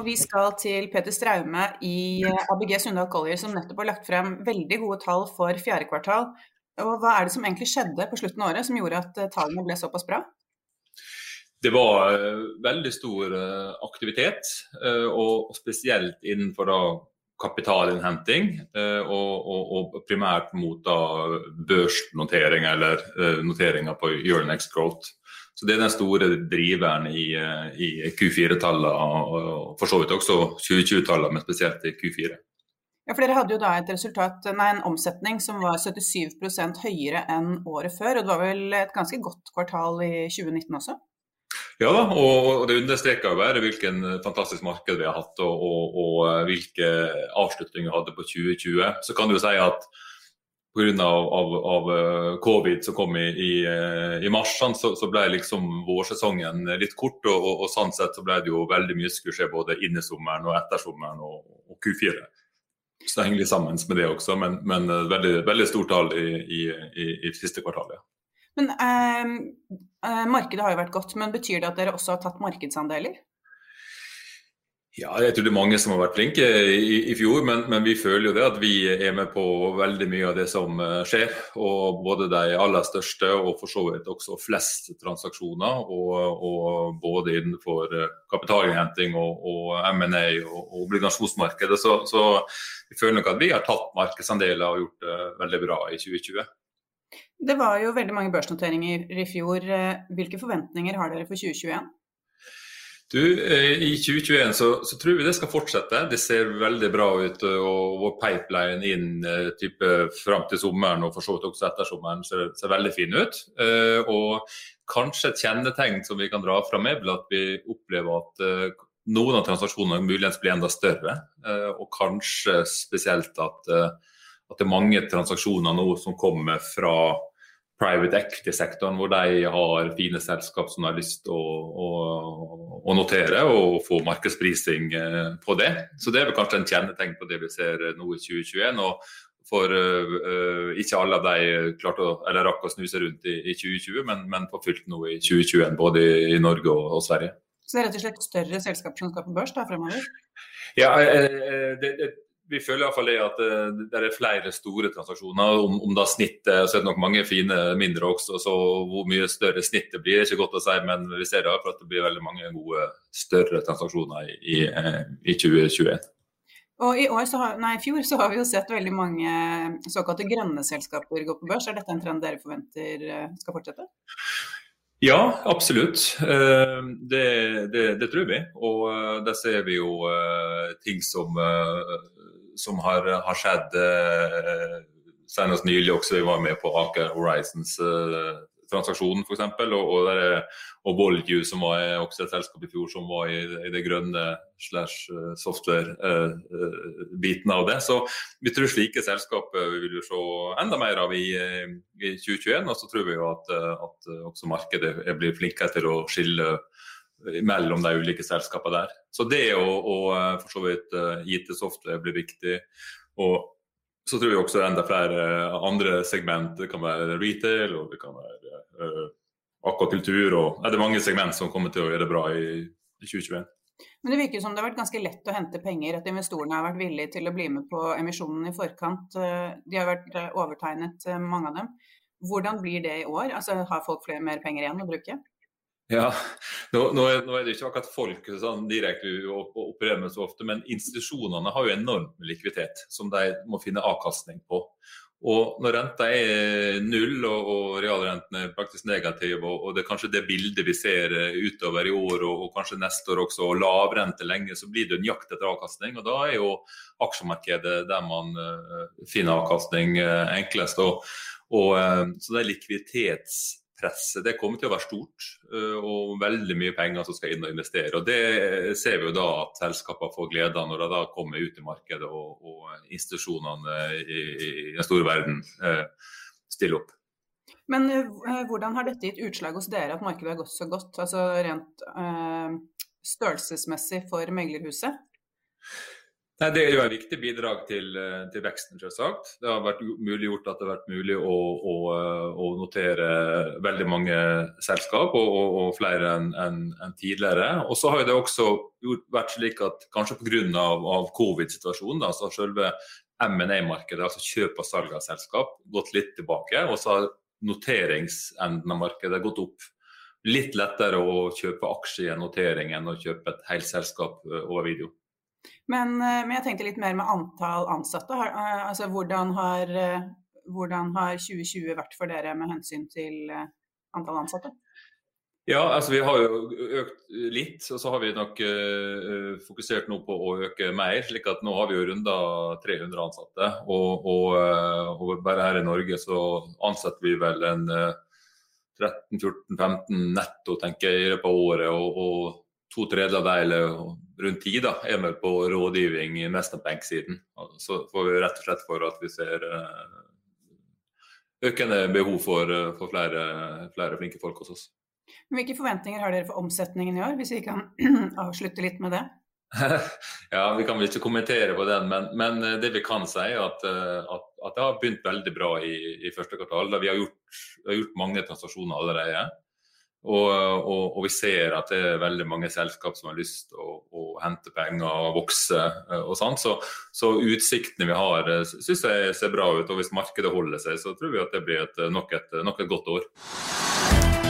Og vi skal til Peter Straume i eh, ABG Sundal Collier, som nettopp har lagt frem veldig gode tall for fjerde kvartal. Og hva er det som egentlig skjedde på slutten av året som gjorde at eh, tallene ble såpass bra? Det var uh, veldig stor aktivitet, og spesielt innenfor da, kapitalinnhenting. Og, og, og, primært mot da, børsnotering eller noteringer på Euronex Growth. Så Det er den store driveren i, i Q4-tallene, og for så vidt også 2020-tallene, men spesielt i Q4. Ja, for Dere hadde jo da et resultat, nei, en omsetning som var 77% høyere enn året før. og Det var vel et ganske godt kvartal i 2019 også? Ja da, og det understreker bare hvilken fantastisk marked vi har hatt og, og, og hvilke avslutninger vi hadde på 2020. Så kan du jo si at pga. Av, av, av covid som kom i, i, i mars, så, så, ble liksom vårsesongen litt kort. Og, og, og, sånn sett så ble det jo veldig mye skulle skje både innesommeren og etter sommeren og, og Q4. Så det henger litt sammen med det også, men, men veldig, veldig stort tall i, i, siste kvartal. Men eh, eh, Markedet har jo vært godt, men betyr det at dere også har tatt markedsandeler? Ja, jeg tror det er mange som har vært flinke i, i fjor, men, men, vi føler jo det at vi er med på veldig mye av det som uh, skjer. Og både de aller største og for så vidt også flest transaksjoner. Og, og både innenfor uh, kapitalinnhenting og, og M&A og, og obligasjonsmarkedet. Så, så, vi føler nok at vi har tatt markedsandeler og gjort det veldig bra i 2020. Det var jo veldig mange børsnoteringer i fjor. Hvilke forventninger har dere for 2021? Du, I 2021 så, så, tror vi det skal fortsette. Det ser veldig bra ut. og Vår pipeline inn type fram til sommeren og for så vidt også etter sommeren ser, ser veldig fin ut. Og Kanskje et kjennetegn som vi kan dra fram, er at vi opplever at noen av transaksjonene muligens blir enda større. Og kanskje spesielt at, at det er mange transaksjoner nå som kommer fra private equity-sektoren, hvor de har fine selskap som har lyst til å, å, å, notere og få markedsprising eh, på det. Så Det er vel kanskje en kjennetegn på det vi ser nå i 2021. og for uh, ikke alle av de klarte å, eller rakk å snuse rundt i, i 2020, men, men på fullt nå i 2021, både i, i Norge og, og, Sverige. Så det er rett og slett større selskaper som skal på børs da fremover? Ja, det, vi føler iallfall det at eh, det er flere store transaksjoner. Om, om da snittet, så er det nok mange fine mindre også, så hvor mye større snittet blir, er ikke godt å si. Men vi ser da at det blir veldig mange gode større transaksjoner i, i 2021. Eh, og I år, har, nei, i fjor så har vi jo sett veldig mange såkalte grønne selskaper gå på børs. Er dette en trend dere forventer eh, skal fortsette? Ja, absolutt. Det, det, det, tror vi. Og der ser vi jo ting som som har, har skjedd eh, senest nylig også. Vi var med på Aker Horizons eh, transaksjonen f.eks. Og, og, og Volue, som var også et selskap i fjor som var i, i det grønne slash eh, software-biten av det. Så vi tror slike selskaper vi vil se enda mer av i, i 2021. Og så tror vi jo at, at også markedet blir flinkere til å skille mellom de ulike selskapene der. Så det å, å eh, for så vidt eh, IT-software blir viktig. Og så tror vi også enda flere andre segment. Det kan være retail, og det kan være uh, akvakultur. og er Det mange segment som kommer til å gjøre det bra i, i 2021. Men det virker som det har vært ganske lett å hente penger, at investorene har vært villige til å bli med på emisjonen i forkant. Eh, de har vært eh, overtegnet, eh, mange av dem. Hvordan blir det i år? Altså, har folk flere mer penger igjen å bruke? Ja, nå, nå, er, det ikke akkurat folk sånn direkte opererer med så ofte, men institusjonene har jo enormt med likviditet som de må finne avkastning på. Og når renta er null og, og realrenten er praktisk negativ, og, og, det er kanskje det bildet vi ser eh, utover i år og, og kanskje neste år også, og lavrente lenge, så blir det en jakt etter avkastning. Og da er jo aksjemarkedet der man uh, finner avkastning uh, enklest. Og, så det er likviditets presset det kommer til å være stort, eh, og veldig mye penger som skal inn og investere. og Det ser vi jo da at selskapene får glede av når de da kommer ut i markedet og, og institusjonene i, i, den store verden eh, stiller opp. Men eh, hvordan har dette gitt utslag hos dere at markedet har gått så godt, altså rent øh, størrelsesmessig for meglerhuset? Nei, Det er jo et viktig bidrag til, eh, til veksten, selvsagt. Det har vært muliggjort at det har vært mulig å, å, eh, å notere veldig mange selskap, og, og, og flere enn en, en tidligere. Og så har det også vært slik at kanskje pga. Av, covid-situasjonen, så har selve M&A-markedet, altså kjøp og salg av selskap, gått litt tilbake. Og så har noteringsenden av markedet gått opp. Litt lettere å kjøpe aksjer i en notering enn å kjøpe et helt selskap eh, over video. Men, eh, men, jeg tenkte litt mer med antall ansatte. Eh, altså, hvordan, har, eh, hvordan har 2020 vært for dere med hensyn til antall ansatte? Ja, altså Vi har jo økt litt, og så har vi nok uh, fokusert nå på å øke mer. slik at Nå har vi jo runda 300 ansatte. Og, og, og, bare her i Norge så ansetter vi vel en uh, 13-14-15 netto tenker jeg, i løpet av året. Og, og to tredjedeler, rundt ti, da, er med på rådgivning mest på benksiden. Så får vi rett og slett for at vi ser eh, økende behov for, eh, for flere, flere, flinke folk hos oss. Hvilke forventninger har dere for omsetningen i år, hvis vi kan avslutte litt med det? ja, Vi kan vel ikke kommentere på den, men, men eh, det vi kan si er at, at, at, det har begynt veldig bra i, i første kvartal. Vi har gjort, vi har gjort mange transaksjoner allerede. Og, og, og, vi ser at det er veldig mange selskap som har lyst til å, å, hente penger og vokse eh, og sånn. Så, så, utsiktene vi har eh, syns jeg ser bra ut. Og hvis markedet holder seg, så tror vi at det blir et, nok, et, nok et godt år.